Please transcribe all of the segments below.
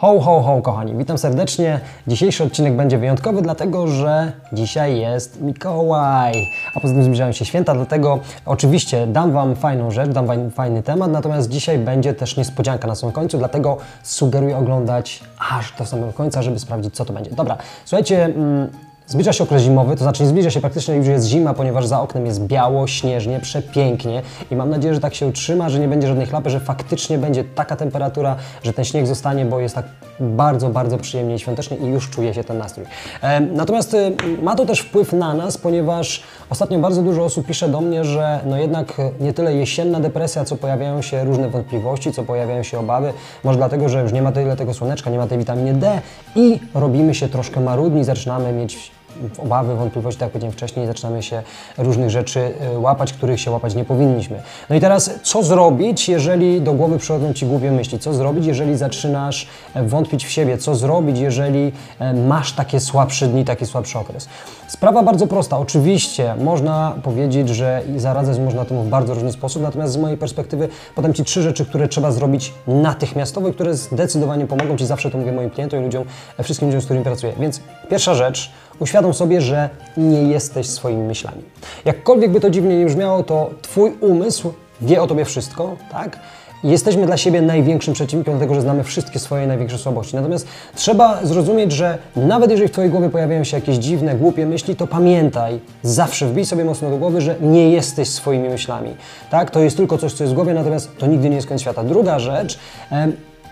Ho, ho, ho, kochani, witam serdecznie. Dzisiejszy odcinek będzie wyjątkowy, dlatego że dzisiaj jest Mikołaj, a poza tym zbliżają się święta, dlatego oczywiście dam Wam fajną rzecz, dam Wam fajny temat, natomiast dzisiaj będzie też niespodzianka na samym końcu, dlatego sugeruję oglądać aż do samego końca, żeby sprawdzić, co to będzie. Dobra, słuchajcie. Mm, Zbliża się okres zimowy, to znaczy nie zbliża się praktycznie już jest zima, ponieważ za oknem jest biało, śnieżnie, przepięknie i mam nadzieję, że tak się utrzyma, że nie będzie żadnej chlapy, że faktycznie będzie taka temperatura, że ten śnieg zostanie, bo jest tak bardzo, bardzo przyjemnie i świątecznie i już czuje się ten nastrój. E, natomiast e, ma to też wpływ na nas, ponieważ ostatnio bardzo dużo osób pisze do mnie, że no jednak nie tyle jesienna depresja, co pojawiają się różne wątpliwości, co pojawiają się obawy, może dlatego, że już nie ma tyle tego słoneczka, nie ma tej witaminy D i robimy się troszkę marudni, zaczynamy mieć obawy, wątpliwości, tak jak powiedziałem wcześniej, zaczynamy się różnych rzeczy y, łapać, których się łapać nie powinniśmy. No i teraz, co zrobić, jeżeli do głowy przychodzą Ci głupie myśli? Co zrobić, jeżeli zaczynasz e, wątpić w siebie? Co zrobić, jeżeli e, masz takie słabsze dni, taki słabszy okres? Sprawa bardzo prosta. Oczywiście można powiedzieć, że zaradzać można temu w bardzo różny sposób, natomiast z mojej perspektywy podam Ci trzy rzeczy, które trzeba zrobić natychmiastowo i które zdecydowanie pomogą Ci. Zawsze to mówię moim klientom i ludziom, e, wszystkim ludziom, z którymi pracuję. Więc pierwsza rzecz, uświadom sobie, że nie jesteś swoimi myślami. Jakkolwiek by to dziwnie nie brzmiało, to Twój umysł wie o Tobie wszystko, tak? Jesteśmy dla siebie największym przeciwnikiem, dlatego że znamy wszystkie swoje największe słabości. Natomiast trzeba zrozumieć, że nawet jeżeli w Twojej głowie pojawiają się jakieś dziwne, głupie myśli, to pamiętaj, zawsze wbij sobie mocno do głowy, że nie jesteś swoimi myślami. Tak? To jest tylko coś, co jest w głowie, natomiast to nigdy nie jest koniec świata. Druga rzecz,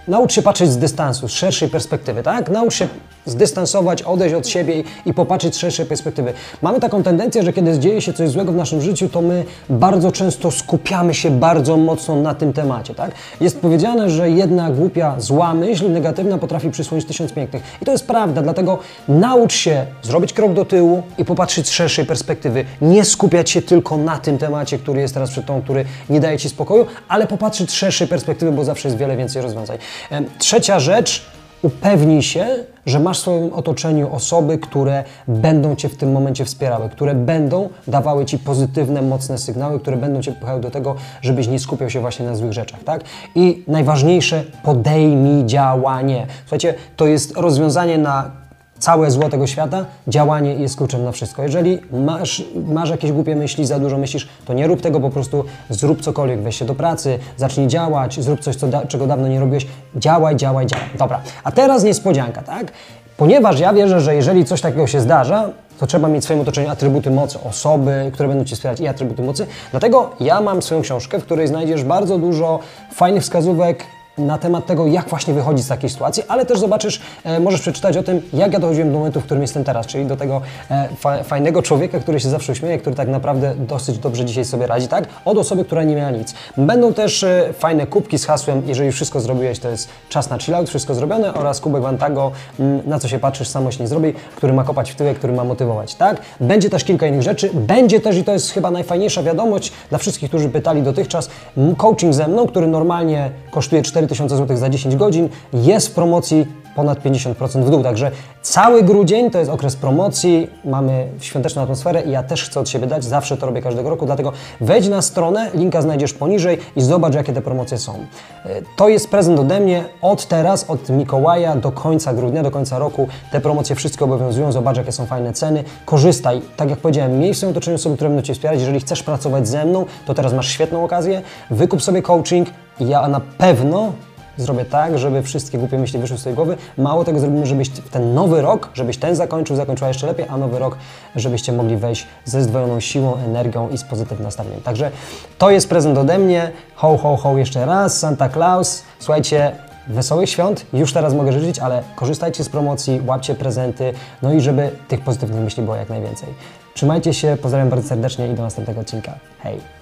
Naucz się patrzeć z dystansu, z szerszej perspektywy, tak? Naucz się zdystansować, odejść od siebie i, popatrzeć z szerszej perspektywy. Mamy taką tendencję, że kiedy dzieje się coś złego w naszym życiu, to my bardzo często skupiamy się bardzo mocno na tym temacie, tak? Jest powiedziane, że jedna głupia, zła myśl negatywna potrafi przysłonić tysiąc pięknych. I to jest prawda, dlatego naucz się zrobić krok do tyłu i popatrzeć z szerszej perspektywy. Nie skupiać się tylko na tym temacie, który jest teraz przed tą, który nie daje Ci spokoju, ale popatrzeć z szerszej perspektywy, bo zawsze jest wiele więcej rozwiązań. Trzecia rzecz, upewnij się, że masz w swoim otoczeniu osoby, które będą Cię w tym momencie wspierały, które będą dawały Ci pozytywne, mocne sygnały, które będą Cię popychały do tego, żebyś nie skupiał się właśnie na złych rzeczach, tak? I najważniejsze, podejmij działanie. Słuchajcie, to jest rozwiązanie na całe zło tego świata, działanie jest kluczem na wszystko. Jeżeli masz, masz jakieś głupie myśli, za dużo myślisz, to nie rób tego, po prostu zrób cokolwiek, weź się do pracy, zacznij działać, zrób coś, co da, czego dawno nie robiłeś, działaj, działaj, działaj. Dobra, a teraz niespodzianka, tak? Ponieważ ja wierzę, że jeżeli coś takiego się zdarza, to trzeba mieć w swoim otoczeniu atrybuty mocy, osoby, które będą Cię wspierać i atrybuty mocy. Dlatego ja mam swoją książkę, w której znajdziesz bardzo dużo fajnych wskazówek, na temat tego, jak właśnie wychodzić z takiej sytuacji, ale też zobaczysz, e, możesz przeczytać o tym, jak ja dochodziłem do momentu, w którym jestem teraz, czyli do tego e, fa fajnego człowieka, który się zawsze uśmieje, który tak naprawdę dosyć dobrze dzisiaj sobie radzi, tak? Od osoby, która nie miała nic. Będą też e, fajne kubki z hasłem, jeżeli wszystko zrobiłeś, to jest czas na chillout, wszystko zrobione oraz kubek Wantago, mm, na co się patrzysz, samo się nie zrobi, który ma kopać w tyłek, który ma motywować, tak? Będzie też kilka innych rzeczy, będzie też, i to jest chyba najfajniejsza wiadomość dla wszystkich, którzy pytali dotychczas, coaching ze mną, który normalnie kosztuje 4 4000 zł za 10 godzin, jest w promocji ponad 50% w dół. Także cały grudzień to jest okres promocji, mamy świąteczną atmosferę i ja też chcę od siebie dać, zawsze to robię każdego roku, dlatego wejdź na stronę, linka znajdziesz poniżej i zobacz, jakie te promocje są. E, to jest prezent ode mnie od teraz, od Mikołaja do końca grudnia, do końca roku. Te promocje wszystkie obowiązują, zobacz, jakie są fajne ceny. Korzystaj, tak jak powiedziałem, miej w swoim otoczeniu osoby, które będą Cię wspierać. Jeżeli chcesz pracować ze mną, to teraz masz świetną okazję, wykup sobie coaching ja na pewno zrobię tak, żeby wszystkie głupie myśli wyszły z tej głowy. Mało tego zrobimy, żebyś ten nowy rok, żebyś ten zakończył, zakończyła jeszcze lepiej, a nowy rok, żebyście mogli wejść ze zdwojoną siłą, energią i z pozytywnym nastawieniem. Także to jest prezent ode mnie. Ho, ho, ho jeszcze raz. Santa Claus. Słuchajcie, wesołych świąt. Już teraz mogę życzyć, ale korzystajcie z promocji, łapcie prezenty, no i żeby tych pozytywnych myśli było jak najwięcej. Trzymajcie się, pozdrawiam bardzo serdecznie i do następnego odcinka. Hej!